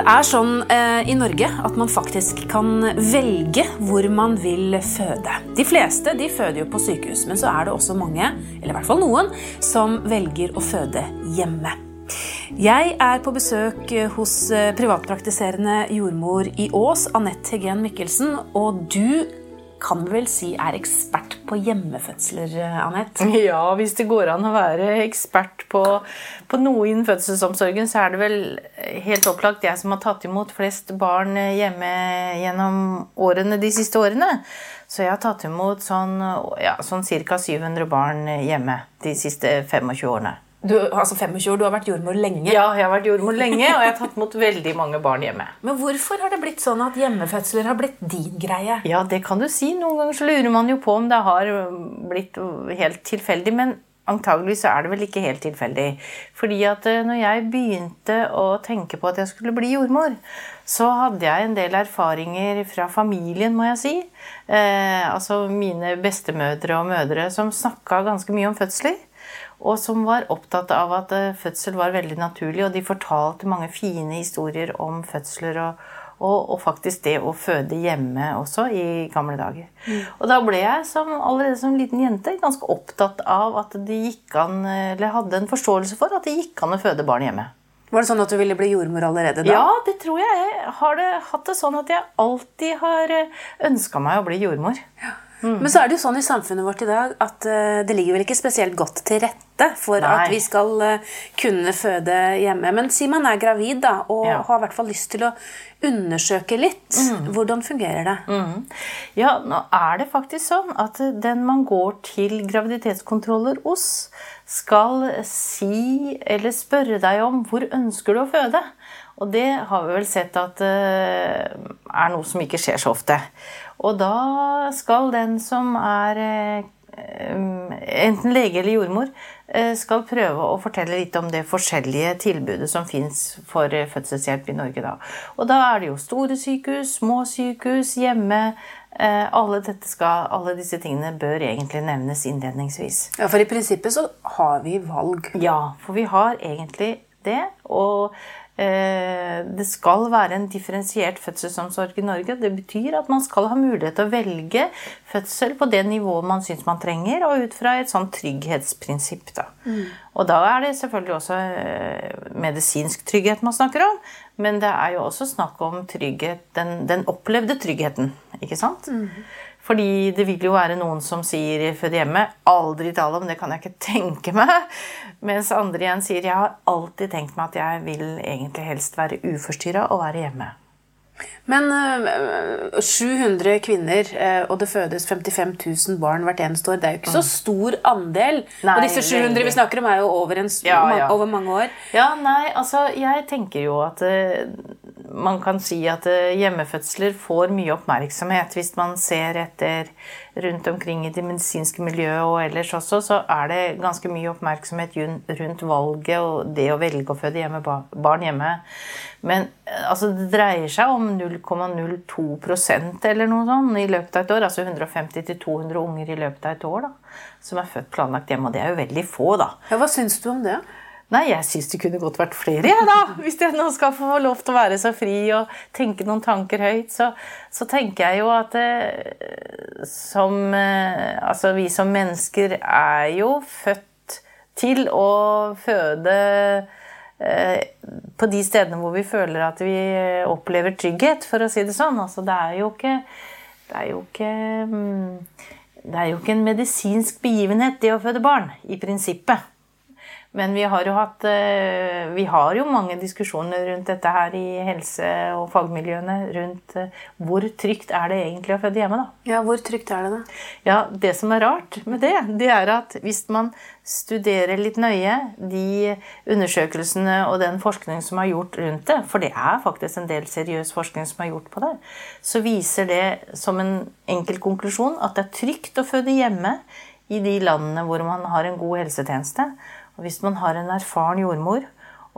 Det er sånn eh, i Norge at man faktisk kan velge hvor man vil føde. De fleste de føder jo på sykehus, men så er det også mange, eller i hvert fall noen, som velger å føde hjemme. Jeg er på besøk hos eh, privatpraktiserende jordmor i Ås, Anette Hegen Mikkelsen, og du kan vel si er ekspert på hjemmefødsler, Anette? Ja, hvis det går an å være ekspert på, på noe innen fødselsomsorgen, så er det vel helt opplagt jeg som har tatt imot flest barn hjemme gjennom årene de siste årene. Så jeg har tatt imot sånn, ja, sånn ca. 700 barn hjemme de siste 25 årene. Du, altså 25 år, du har vært jordmor lenge. Ja, jeg har vært jordmor lenge, og jeg har tatt imot veldig mange barn hjemme. Men hvorfor har det blitt sånn at hjemmefødsler har blitt din greie? Ja, det kan du si. Noen ganger så lurer man jo på om det har blitt helt tilfeldig. Men antageligvis er det vel ikke helt tilfeldig. Fordi at eh, når jeg begynte å tenke på at jeg skulle bli jordmor, så hadde jeg en del erfaringer fra familien, må jeg si. Eh, altså mine bestemødre og mødre som snakka ganske mye om fødsler og som var opptatt av at eh, fødsel var veldig naturlig. Og de fortalte mange fine historier om fødsler og, og, og faktisk det å føde hjemme også i gamle dager. Mm. Og da ble jeg som, allerede som liten jente ganske opptatt av at det gikk an, eller hadde en forståelse for at det gikk an å føde barn hjemme. Var det sånn at du ville bli jordmor allerede da? Ja, det tror jeg. Jeg har det, hatt det sånn at jeg alltid har eh, ønska meg å bli jordmor. Ja. Mm. Men så er det jo sånn i samfunnet vårt i dag at uh, det ligger vel ikke spesielt godt til rette for Nei. at vi skal uh, kunne føde hjemme. Men si man er gravid da, og ja. har i hvert fall lyst til å undersøke litt. Mm. Hvordan fungerer det? Mm. Ja, nå er det faktisk sånn at den man går til graviditetskontroller hos, skal si eller spørre deg om hvor ønsker du å føde. Og det har vi vel sett at uh, er noe som ikke skjer så ofte. Og da skal den som er eh, enten lege eller jordmor, eh, skal prøve å fortelle litt om det forskjellige tilbudet som fins for eh, fødselshjelp i Norge. Da. Og da er det jo store sykehus, små sykehus, hjemme. Alle, skal, alle, disse tingene bør egentlig nevnes innledningsvis. Ja, For i prinsippet så har vi valg? Ja, for vi har egentlig det. Og Eh, det skal være en differensiert fødselsomsorg i Norge. Det betyr at man skal ha mulighet til å velge fødsel på det nivået man syns man trenger, og ut fra et sånn trygghetsprinsipp. Da. Mm. Og da er det selvfølgelig også eh, medisinsk trygghet man snakker om, men det er jo også snakk om trygghet, den, den opplevde tryggheten. Ikke sant? Mm. Fordi det vil jo være noen som sier 'født hjemme'. Aldri tale om, det kan jeg ikke tenke meg. Mens andre igjen sier 'jeg har alltid tenkt meg at jeg vil egentlig helst være uforstyrra og være hjemme'. Men 700 eh, kvinner, eh, og det fødes 55 000 barn hvert eneste år. Det er jo ikke så mm. stor andel. Nei, og disse 700 vi snakker om, er jo over, en, ja, ja. over mange år. Ja, nei, altså Jeg tenker jo at man kan si at uh, hjemmefødsler får mye oppmerksomhet. Hvis man ser etter rundt omkring i det medisinske miljøet og ellers også, så er det ganske mye oppmerksomhet rundt valget og det å velge å føde hjemme, barn hjemme. Men eh, altså, det dreier seg om 0,02% eller noe sånt i løpet av et år. Altså 150-200 unger i løpet av et år da, som er født planlagt hjemme. Og det er jo veldig få, da. Ja, hva syns du om det? Nei, jeg syns det kunne godt vært flere, jeg, da. Hvis jeg nå skal få lov til å være så fri og tenke noen tanker høyt, så, så tenker jeg jo at eh, som eh, Altså, vi som mennesker er jo født til å føde eh, på de stedene hvor vi føler at vi opplever trygghet, for å si det sånn. Altså, det er jo ikke Det er jo ikke mm, det er jo ikke en medisinsk begivenhet, det å føde barn, i prinsippet. Men vi har jo hatt eh, Vi har jo mange diskusjoner rundt dette her i helse- og fagmiljøene. Rundt eh, hvor trygt er det egentlig å føde hjemme, da. Ja, hvor trygt er det da? Ja, Det som er rart med det, det er at hvis man studerer litt nøye de undersøkelsene og den forskning som er gjort rundt det, for det er faktisk en del seriøs forskning som er gjort på det, så viser det som en enkel konklusjon at det er trygt å føde hjemme i de landene hvor man har en god helsetjeneste. Hvis man har en erfaren jordmor,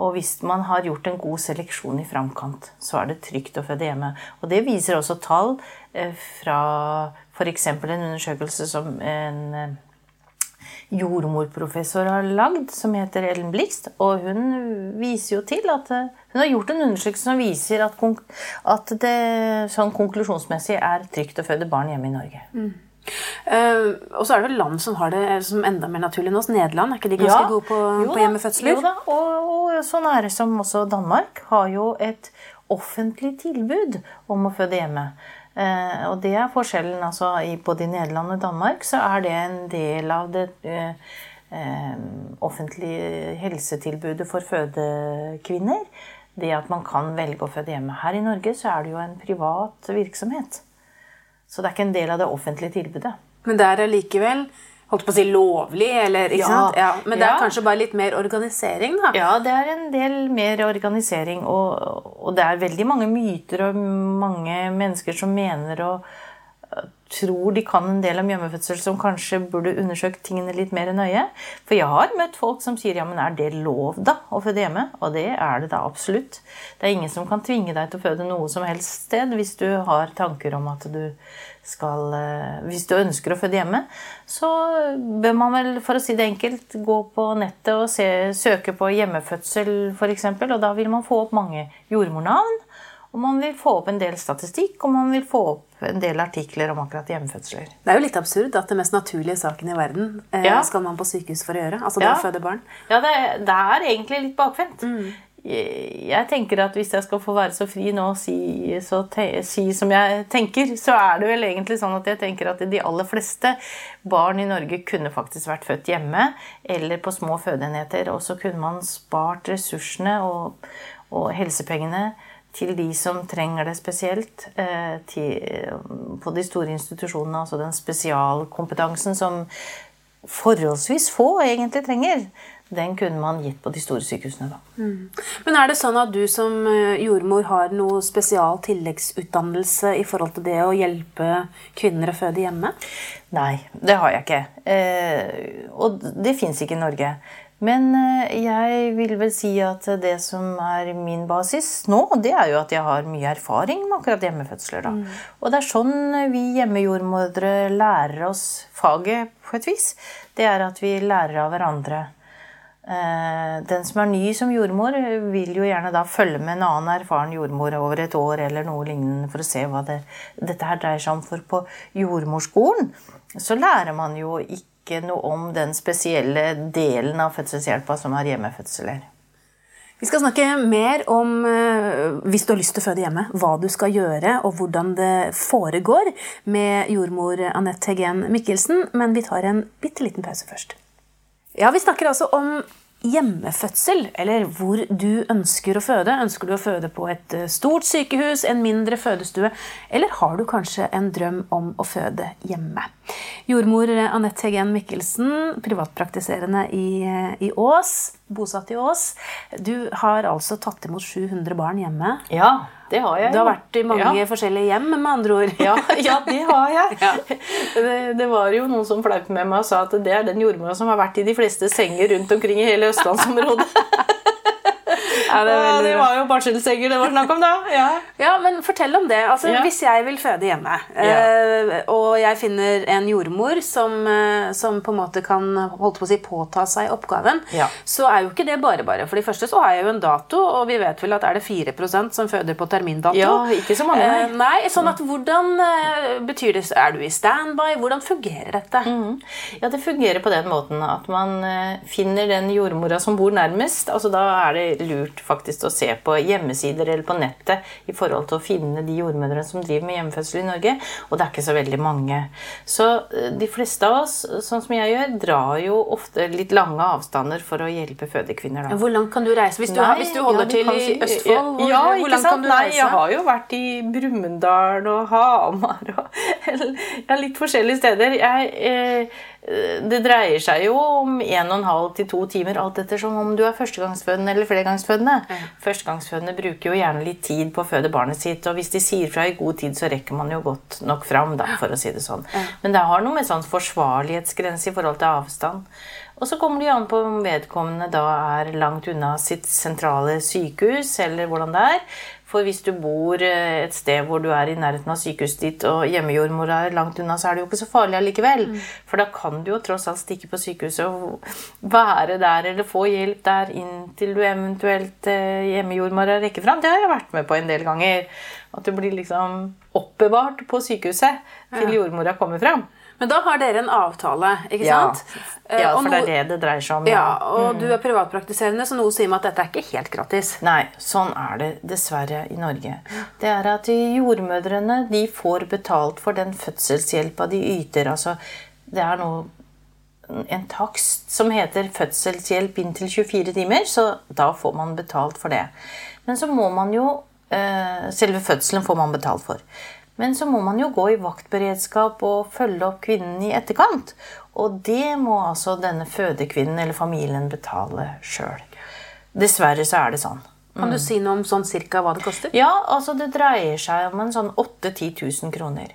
og hvis man har gjort en god seleksjon i framkant, så er det trygt å føde hjemme. Og det viser også tall eh, fra f.eks. en undersøkelse som en eh, jordmorprofessor har lagd, som heter Ellen Blikst. Og hun viser jo til at eh, hun har gjort en undersøkelse som viser at, at det sånn konklusjonsmessig er trygt å føde barn hjemme i Norge. Mm. Uh, og så er det vel land som har det som enda mer naturlig enn oss. Nederland, er ikke de ganske ja, gode på, på hjemmefødsler? Jo da, og, og så nære som også Danmark har jo et offentlig tilbud om å føde hjemme. Uh, og det er forskjellen. altså i, Både i Nederland og Danmark så er det en del av det uh, offentlige helsetilbudet for fødekvinner. Det at man kan velge å føde hjemme. Her i Norge så er det jo en privat virksomhet. Så det er ikke en del av det offentlige tilbudet. Men det er allikevel holdt på å si lovlig, eller ikke ja, sant? Ja, men det er kanskje bare litt mer organisering, da? Ja, det er en del mer organisering, og, og det er veldig mange myter og mange mennesker som mener og tror de kan en del om hjemmefødsel, som kanskje burde undersøkt tingene litt mer nøye. For jeg har møtt folk som sier ja, men er det lov da å føde hjemme? Og det er det da absolutt. Det er ingen som kan tvinge deg til å føde noe som helst sted hvis du har tanker om at du skal eh, Hvis du ønsker å føde hjemme, så bør man vel, for å si det enkelt, gå på nettet og se, søke på hjemmefødsel f.eks., og da vil man få opp mange jordmornavn. Og man vil få opp en del statistikk, og man vil få opp en del artikler om akkurat hjemmefødsler. Det er jo litt absurd at det mest naturlige saken i verden eh, ja. skal man på sykehus for å gjøre. Altså det ja. å føde barn. Ja, det, det er egentlig litt bakvendt. Mm. Jeg tenker at hvis jeg skal få være så fri nå og si, si, som jeg tenker, så er det vel egentlig sånn at jeg tenker at de aller fleste barn i Norge kunne faktisk vært født hjemme eller på små fødeenheter. Og så kunne man spart ressursene og, og helsepengene til de som trenger det spesielt eh, til, på de store institusjonene. Altså den spesialkompetansen som forholdsvis få egentlig trenger. Den kunne man gitt på de store sykehusene. da. Mm. Men er det sånn at du som eh, jordmor har noe spesial tilleggsutdannelse i forhold til det å hjelpe kvinner å føde hjemme? Nei, det har jeg ikke. Eh, og det fins ikke i Norge. Men eh, jeg vil vel si at det som er min basis nå, det er jo at jeg har mye erfaring med akkurat hjemmefødsler. Mm. Og det er sånn vi hjemmejordmødre lærer oss faget på et vis. Det er at vi lærer av hverandre. Eh, den som er ny som jordmor, vil jo gjerne da følge med en annen erfaren jordmor over et år eller noe lignende for å se hva det, dette her dreier seg om. For på jordmorskolen så lærer man jo ikke ikke noe om den spesielle delen av fødselshjelpa som har hjemmefødsler. Vi skal snakke mer om, eh, hvis du har lyst til å føde hjemme, hva du skal gjøre og hvordan det foregår med jordmor Anette Hegen Mikkelsen, men vi tar en bitte liten pause først. Ja, Vi snakker altså om hjemmefødsel, eller hvor du ønsker å føde. Ønsker du å føde på et eh, stort sykehus, en mindre fødestue, eller har du kanskje en drøm om å føde hjemme? Jordmor Anette Heggen Mikkelsen, privatpraktiserende i, eh, i Ås, bosatt i Ås. Du har altså tatt imot 700 barn hjemme. Ja, det har jeg. Du har vært i mange ja. forskjellige hjem, med andre ord. Ja, ja det har jeg. Ja. Det, det, var jo noen som fleip med meg og sa at det er den jordmora som har vært i de fleste senger rundt omkring i hele østlandsområdet. Ja, det, ja, det, var jo barselsenger det var snakk om, da. Ja. ja, men fortell om det. Altså, ja. Hvis jeg vil føde hjemme, eh, og jeg finner en jordmor som, eh, som, på en måte kan holdt på å si, påta seg oppgaven, så er jo ikke det bare bare. For det første så har jeg jo en dato, og vi vet vel at er det 4% som føder på termindato. Ja, ikke så mange. Eh, nei, sånn at hvordan betyr det Er du i standby? Hvordan fungerer dette? Mm. Ja, det fungerer på den måten at man finner den jordmora som bor nærmest. altså Da er det lurt faktisk å se på hjemmesider eller på nettet i forhold til å finne de jordmødrene som driver med hjemmefødsel i Norge. Og det er ikke så veldig mange. Så eh, de fleste av oss, sånn som jeg gjør, drar jo ofte litt lange avstander for å hjelpe fødekvinner. Da. Hvor langt kan du reise? Hvis du, Nei, hvis du holder ja, til i Østfold, hvor, ja, hvor langt sant? kan du reise? Nei, jeg har jo vært i Brumunddal og Hamar og litt forskjellige steder. Jeg... Eh, det dreier seg jo om 1 12 til 2 timer, alt ettersom om du er førstegangsfødende eller flergangsfødende. Mm. Førstegangsfødende bruker jo gjerne litt tid på å føde barnet sitt, og hvis de sier fra i god tid, så rekker man jo godt nok fram, da, for å si det sånn. Mm. Men det har noe med sånn forsvarlighetsgrense i forhold til avstand. Og så kommer det jo an på om vedkommende da er langt unna sitt sentrale sykehus, eller hvordan det er. For hvis du bor eh, et sted hvor du er i nærheten av sykehuset ditt, og hjemmejordmora er langt unna, så er det jo ikke så farlig allikevel. For da kan du jo tross alt stikke på sykehuset og være der eller få hjelp der inntil du eventuelt hjemmejordmora rekker fram. Det har jeg vært med på en del ganger. At du blir liksom oppbevart på sykehuset til jordmora kommer fram. Men da har dere en avtale, ikke Ja, sant? Eh, ja for det er det det dreier seg om. Ja, og du er privatpraktiserende, så noe sier meg at dette er ikke helt gratis. Nei, sånn er det dessverre i Norge. Det er at jordmødrene de får betalt for den fødselshjelpa de yter. Altså, det er noe en takst som heter fødselshjelp inntil 24 timer, så da får man betalt for det. Men så må man jo eh, Selve fødselen får man betalt for. Men så må man jo gå i vaktberedskap og følge opp kvinnen i etterkant. Og det må altså denne fødekvinnen eller familien betale sjøl. Dessverre så er det sånn. Kan du si noe om sånn cirka hva det koster? Ja, altså det dreier seg om en sånn 8 10 000 kroner.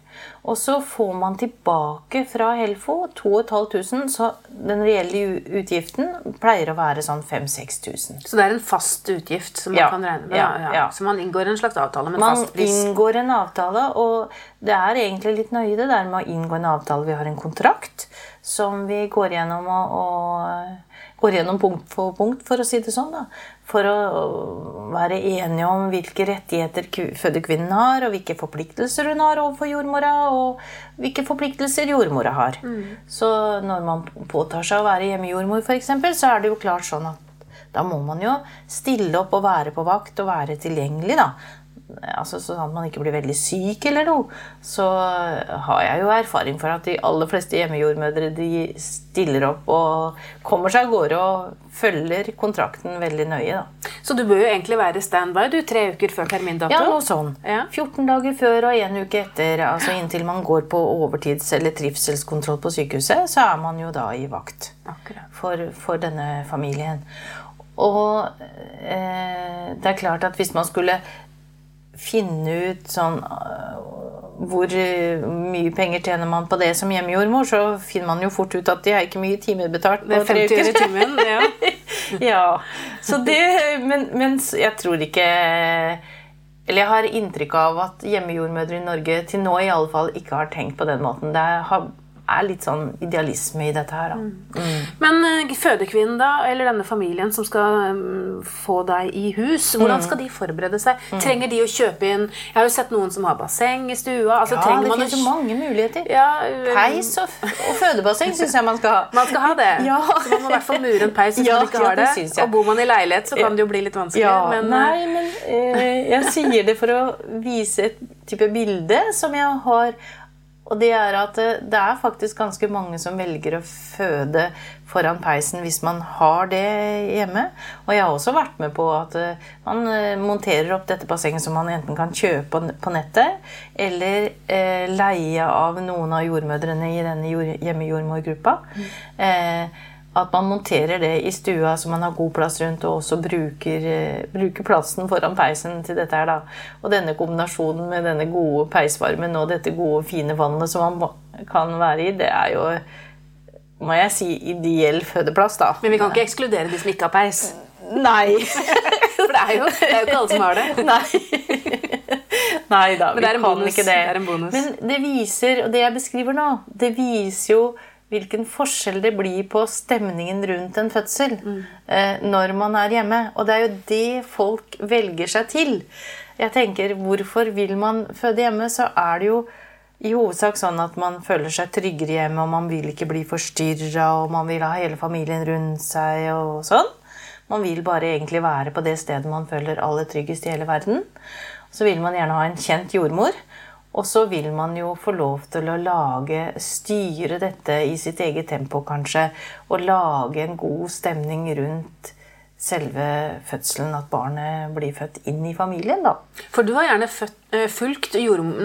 Og så får man tilbake fra Helfo 2500, så den reelle utgiften pleier å være sånn 5000-6000. Så det er en fast utgift som man Ja, kan regne med? ja, da? ja. Så man inngår en slags avtale med Man fast pris? Man inngår en avtale, og det er egentlig litt nøye det der med å inngå en avtale. Vi har en kontrakt som vi går gjennom og, og går gjennom punkt for punkt, for å si det sånn. da. For å være enige om hvilke rettigheter fødekvinnen har, og hvilke forpliktelser hun har overfor jordmora, og hvilke forpliktelser jordmora har. Så når man påtar seg å være hjemmejordmor, f.eks., så er det jo klart sånn at da må man jo stille opp og være på vakt og være tilgjengelig, da. Altså Sånn at man ikke blir veldig syk eller noe. Så har jeg jo erfaring for at de aller fleste hjemmejordmødre de stiller opp og kommer seg av gårde og følger kontrakten veldig nøye, da. Så du bør jo egentlig være standby du, tre uker før termindato? Ja, noe sånn. Ja. 14 dager før og en uke etter, altså inntil man går på overtids- eller trivselskontroll på sykehuset, så er man jo da i vakt for, for denne familien. Og eh, det er klart at hvis man skulle finne ut sånn øh, hvor mye penger tjener man på det som hjemmejordmor, så finner man jo fort ut at de har ikke mye timebetalt betalt på tre 50 i uker. timen. Ja. ja, så det, men, men jeg tror ikke Eller jeg har inntrykk av at hjemmejordmødre i Norge til nå i alle fall ikke har tenkt på den måten. Det har- er litt sånn idealisme i dette her. Da. Men eh, fødekvinnen, da, eller denne familien som skal mm, få deg i hus, Mm. hvordan skal de forberede seg? Trenger de å kjøpe inn Jeg har jo sett noen som har basseng i stua. Altså, Ja, det finnes jo mange muligheter. Ja, um, Peis og, og fødebasseng syns jeg man skal ha. Man skal ha det. Ja. Så man må i hvert fall mure en peis hvis Ja, man ikke har det. det. Og bor man i leilighet, så kan det jo bli litt vanskelig. Ja, men, eh, nei, men uh, jeg sier det for å vise et type bilde som jeg har. Og det er at eh, det er faktisk ganske mange som velger å føde foran peisen hvis man har det hjemme. Og jeg har også vært med på at eh, man eh, monterer opp dette bassenget som man enten kan kjøpe på nettet, eller leie av noen av jordmødrene i denne jord, hjemmejordmorgruppa. Eh, at man monterer det i stua så man har god plass rundt, og også bruker, eh, bruker plassen foran peisen til dette her. da. Og denne kombinasjonen med denne gode peisvarmen og dette gode, fine vannet som man kan være i, det er jo, må jeg si, ideell fødeplass, da. men vi kan ikke ekskludere de som ikke har peis. Nei! For det er jo, det er jo ikke alle som har det. Nei. Nei da, vi kan bonus. ikke det. Det er en bonus. Men det viser, og det jeg beskriver nå, det viser jo hvilken forskjell det blir på stemningen rundt en fødsel Mm. eh, når man er hjemme. Og det er jo det folk velger seg til. Jeg tenker, Hvorfor vil man føde hjemme? Så er det jo i hovedsak sånn at man føler seg tryggere hjemme, og man vil ikke bli forstyrra, og man vil ha hele familien rundt seg og sånn. Man vil bare egentlig være på det stedet man føler aller tryggest i hele verden. Så vil man gjerne ha en kjent jordmor. Og så vil man jo få lov til å lage, styre dette i sitt eget tempo, kanskje. Og lage en god stemning rundt selve fødselen, at barnet blir født inn i familien, da. For du har gjerne født, eh, fulgt,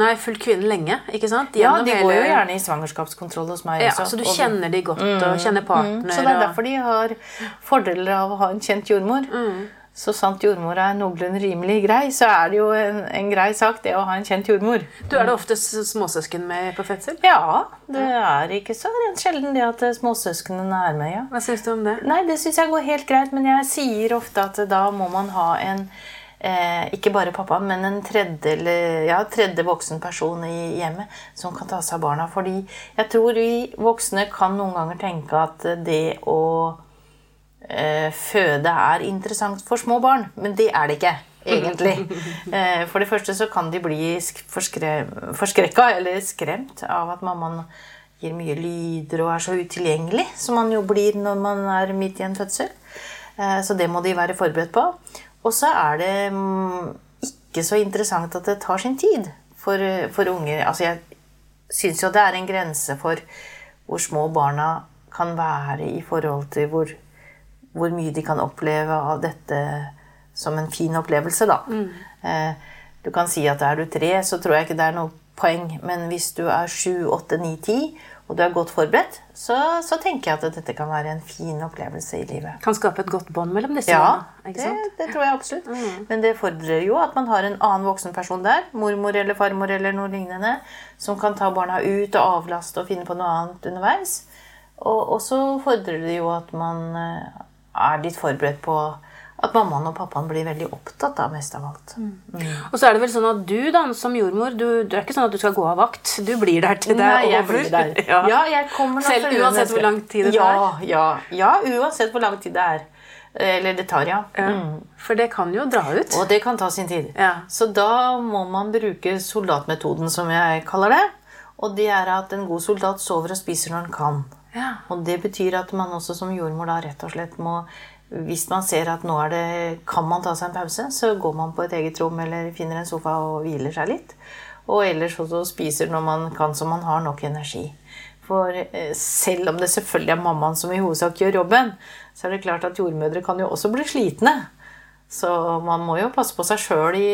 nei, fulgt kvinnen lenge, ikke sant? Ja, de går jo gjerne i svangerskapskontroll hos meg Ja, også. så du og- kjenner de godt og kjenner partner. Så det er derfor de har fordeler av å ha en kjent jordmor. Så sant jordmor er noenlunde rimelig grei, så er det jo en, en grei sak det å ha en kjent jordmor. Du Er det ofte småsøsken med på fødsel? Ja, det er ikke så rent sjelden det at småsøsknene er med, ja. Hva syns du om det? Nei, det syns jeg går helt greit, men jeg sier ofte at da må man ha en eh, ikke bare pappa, men en tredje, eller, ja, tredje voksen person i hjemmet som kan ta seg av barna. Fordi jeg tror vi voksne kan noen ganger tenke at det å eh, føde er interessant for små barn, men det er det ikke. Egentlig. Eh, For det første så kan de bli sk- forskre- forskrekka eller skremt av at mammaen gir mye lyder og er så utilgjengelig, som man jo blir når man er midt i en fødsel. Eh, Så det må de være forberedt på. Og så er det mm, ikke så interessant at det tar sin tid for, for unger. Altså jeg syns jo det er en grense for hvor små barna kan være i forhold til hvor, hvor mye de kan oppleve av dette som en fin opplevelse, da. Mm. du kan si at er du tre, så tror jeg ikke det er noe poeng. Men hvis du er sju, åtte, ni, ti, og du er godt forberedt, så, så tenker jeg at dette kan være en fin opplevelse i livet. Kan skape et godt bånd mellom disse Ja, barna. det, det tror jeg absolutt. Men det fordrer jo at man har en annen voksen person der, mormor eller farmor eller noe lignende, som kan ta barna ut og avlaste og finne på noe annet underveis. Og, og så fordrer det jo at man eh, er litt forberedt på at mammaen og pappaen blir veldig opptatt av mest av alt. Og så er det vel sånn at du da, som jordmor, du, det er ikke sånn at du skal gå av vakt. Du blir der til det Nei, jeg blir der. Ja. Ja, jeg kommer Selv uansett hvor lang tid det ja, tar? Ja, ja, uansett hvor lang tid det er. Eller det tar, ja. Mm. For det kan jo dra ut. Og det kan ta sin tid. Ja. Så da må man bruke soldatmetoden, som jeg kaller det. Og det er at en god soldat sover og spiser når han kan. Ja. Og det betyr at man også som jordmor da rett og slett må Hvis man ser at nå det, kan man ta seg en pause, så går man på et eget rom eller finner en sofa og hviler seg litt. Og ellers også spiser når man kan, så man har nok energi. For eh, selv om det selvfølgelig er mammaen som i hovedsak gjør jobben, så er det klart at jordmødre kan jo også bli slitne. Så man må jo passe på seg sjøl i,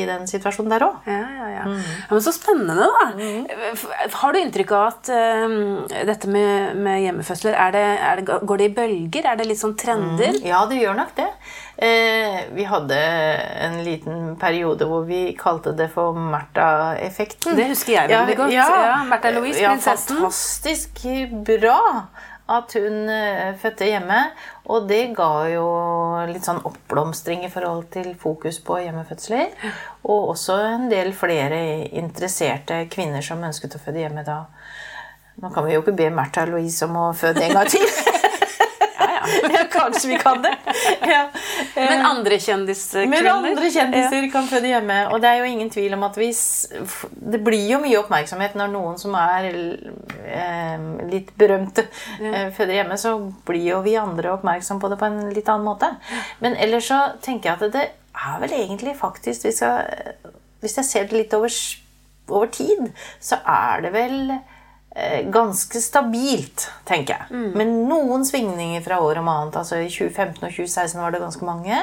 i den situasjonen der òg. Ja, ja, ja. Mm. ja. Men så spennende, da. Mm. Har du inntrykk av at um, dette med, med hjemmefødsler er det, er det, Går det i bølger? Er det litt sånn trender? Ja, det gjør nok det. Eh, vi hadde en liten periode hvor vi kalte det for Märtha-effekten. Det husker jeg veldig godt. Ja, Märtha Louise, ja, prinsessen. Fantastisk bra at hun eh, fødte hjemme. Og det ga jo litt sånn oppblomstring i forhold til fokus på hjemmefødsler. Og også en del flere interesserte kvinner som ønsket å føde hjemme da. Nå kan vi jo ikke be Märtha Louise om å føde en gang til. ja, ja, kanskje vi kan det. Ja. Men Eh, andre kjendiskvinner? men andre kjendiser kan føde hjemme. Og det er jo ingen tvil om at hvis Det blir jo mye oppmerksomhet når noen som er eh, litt berømte, eh, føder hjemme, så blir jo vi andre oppmerksom på det på en litt annen måte. Men ellers så tenker jeg at det er vel egentlig faktisk Hvis jeg, hvis jeg ser det litt over, over tid, så er det vel ganske stabilt, tenker jeg. Med noen svingninger fra år om annet. Altså I 2015 og 2016 var det ganske mange.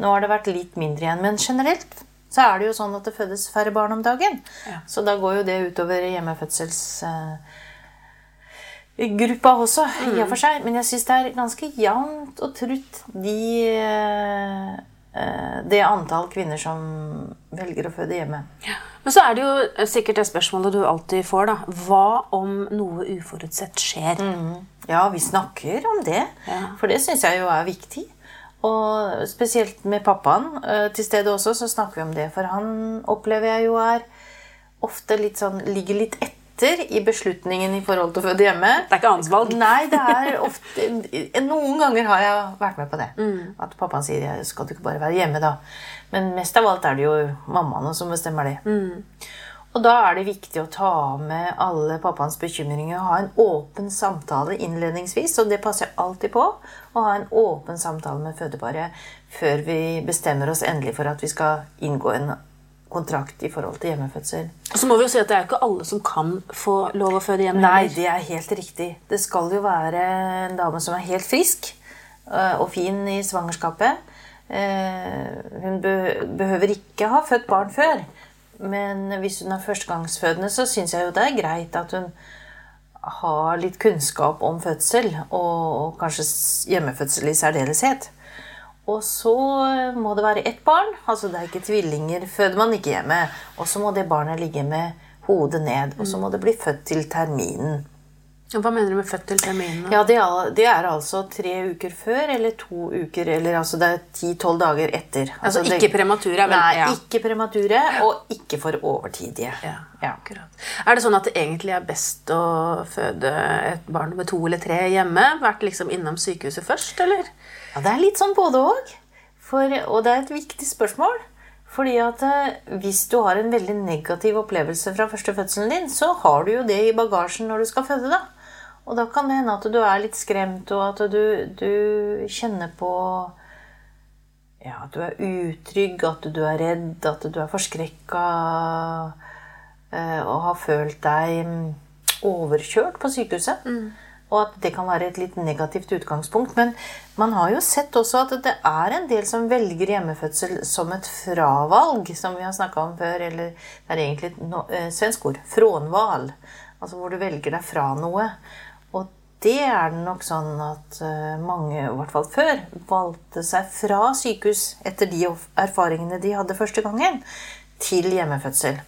Nå har det vært litt mindre igjen. Men generelt så er det jo sånn at det fødes færre barn om dagen. Så da går jo det utover hjemmefødselsgruppa uh, også, også, i og for seg. Men jeg syns det er ganske jevnt og trutt de, eh, eh, det antall kvinner som velger å føde hjemme. Men så er det jo sikkert det spørsmålet du alltid får, da. Hva om noe uforutsett skjer? Ja, vi snakker om det. For det syns jeg jo er viktig. Og spesielt med pappaen eh, til stede også, så snakker vi om det. For han opplever jeg jo er ofte litt sånn Ligger litt etter i beslutningen i forhold til å føde hjemme. Det er ikke hans valg. Nei, det er ofte Noen ganger har jeg vært med på det. At pappaen sier «Ja, 'skal du ikke bare være hjemme', da? Men mest av alt er det jo mammaene som bestemmer det. Og da er det viktig å ta med alle pappaens bekymringer og ha en åpen samtale innledningsvis. Og det passer jeg alltid på. Å ha en åpen samtale med fødeparet før vi bestemmer oss endelig for at vi skal inngå en kontrakt i forhold til hjemmefødsel. Og så må vi jo si at det er jo ikke alle som kan få lov å føde hjemme. Nei, det er helt riktig. Det skal jo være en dame som er helt frisk øh, og fin i svangerskapet. Eh, Hun behøver ikke ha født barn før. Men hvis hun er førstegangsfødende, så syns jeg jo det er greit at hun har litt kunnskap om fødsel, og og kanskje hjemmefødsel i særdeleshet. Og så må det være ett barn. Altså det er ikke tvillinger. Føder man ikke hjemme. Og så må det barnet ligge med hodet ned. Og så må det bli født til terminen. Hva mener du med født til terminen? Ja, det er, det er, altså tre uker før eller to uker Eller altså det er ti-tolv dager etter. Altså, altså ikke premature? Vel, nei, ja. ikke premature, og ikke for overtidige. Ja, ja. Er det sånn at det egentlig er best å føde et barn med to eller tre hjemme? Vært liksom innom sykehuset først, eller? Ja, det er litt sånn både òg. Og det er et viktig spørsmål. Fordi at hvis du har en veldig negativ opplevelse fra første fødselen din, så har du jo det i bagasjen når du skal føde, da. Og da kan det hende at du er litt skremt, og at du, du kjenner på ja, at du er utrygg, at du er redd, at du er forskrekka og har følt deg overkjørt på sykehuset. Mm. Og at det kan være et litt negativt utgangspunkt. Men man har jo sett også at det er en del som velger hjemmefødsel som et fravalg, som vi har snakka om før. Eller det er egentlig et no, eh, svensk ord. Frånval. Altså hvor du velger deg fra noe. Og det er det nok sånn at uh, mange, i hvert fall før, valgte seg fra sykehus etter de erfaringene de hadde første gangen, til hjemmefødsel.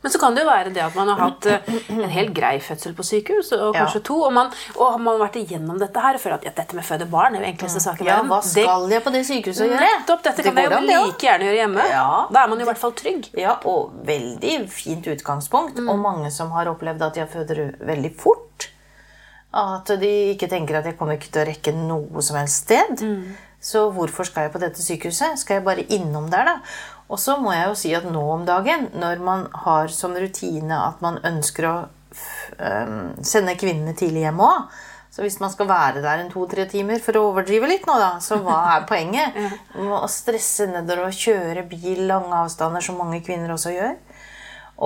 Men så kan det jo være det at man har hatt en helt grei fødsel på sykehus, og kanskje ja. to, og man, og man har vært igjennom dette her og føler at ja, dette med føde barn er jo enkleste saken i verden. Ja, hva skal det, jeg på det sykehuset gjøre? Nettopp, dette kan jeg jo like gjerne gjøre hjemme. Ja, da er man jo i hvert fall trygg. Ja, og veldig fint utgangspunkt. Mm. Og mange som har opplevd at de føder veldig fort. At de ikke tenker at jeg kommer ikke til å rekke noe som helst sted. Mm. Så hvorfor skal jeg på dette sykehuset? Skal jeg bare innom der, da? Og så må jeg jo si at nå om dagen, når man har som rutine at man ønsker å um, sende kvinnene tidlig hjem òg Så hvis man skal være der en to-tre timer, for å overdrive litt nå, da, så hva er poenget? Å stresse nedover og kjøre bil lange avstander, som mange kvinner også gjør.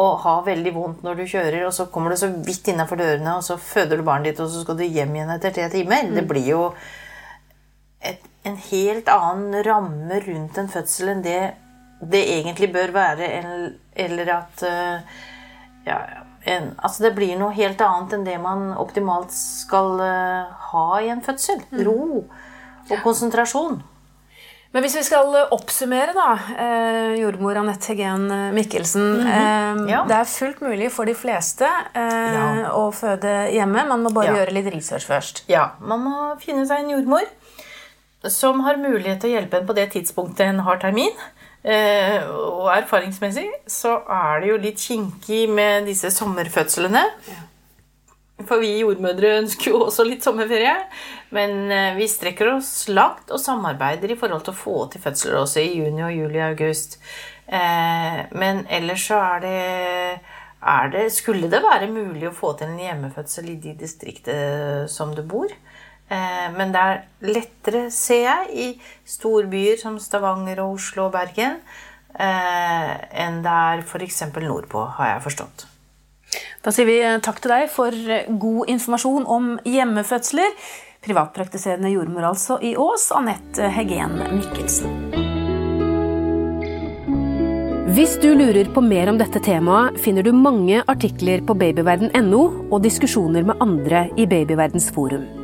Og ha veldig vondt når du kjører, og så kommer du så vidt innafor dørene, og så føder du barnet ditt, og så skal du hjem igjen etter tre timer. Mm. Det blir jo et, en helt annen ramme rundt en fødsel enn det det egentlig bør være, eller at eh, ja, en, altså det blir noe helt annet enn det man optimalt skal uh, ha i en fødsel. Mm. Ro og konsentrasjon. Men hvis vi skal oppsummere, da, eh, jordmor Anette Hegen Mikkelsen mm -hmm. eh, ja. Det er fullt mulig for de fleste eh, ja. å føde hjemme. Man må bare ja. gjøre litt research først. Ja, man må finne seg en jordmor som har mulighet til å hjelpe en på det tidspunktet en har termin. Eh, og erfaringsmessig så er det jo litt kinkig med disse sommerfødslene. For vi jordmødre ønsker jo også litt sommerferie. Men eh, vi strekker oss langt og samarbeider i forhold til å få til fødsler også i juni og juli og august. Eh, men ellers så er det, er det Skulle det være mulig å få til en hjemmefødsel i de distriktet som du bor? Eh, men det er lettere, ser jeg, i storbyer som Stavanger og Oslo og Bergen eh, enn det er f.eks. nordpå, har jeg forstått. Da sier vi eh, takk til deg for god informasjon om hjemmefødsler. Privatpraktiserende jordmor altså i Ås, Anette Hegen Mikkelsen. Hvis du lurer på mer om dette temaet, finner du mange artikler på babyverden.no og diskusjoner med andre i Babyverdens forum.